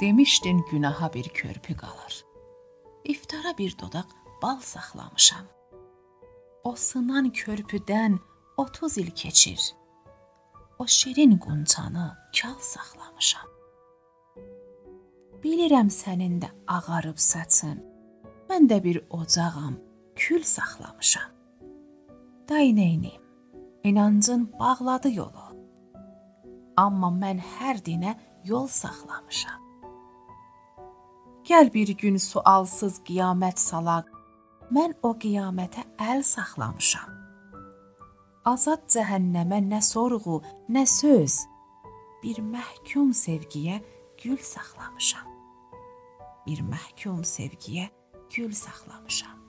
Demişdin günaha bir körpü qalır. İftara bir dodaq bal saxlamışam. O sınan körpüdən 30 il keçir. O şirin qunçanı kal saxlamışam. Bilirəm sənin də ağarıb saçın. Mən də bir ocağam, kül saxlamışam. Day neyniyim? İnancın bağladı yolu. Amma mən hər dinə yol saxlamışam. Gəl bir gün sualsız qiyamət salaq. Mən o qiyamətə əl saxlamışam. Azad cəhənnəmə nə sorğu, nə söz, bir məhkum sevgiyə gül saxlamışam. Bir məhkum sevgiyə gül saxlamışam.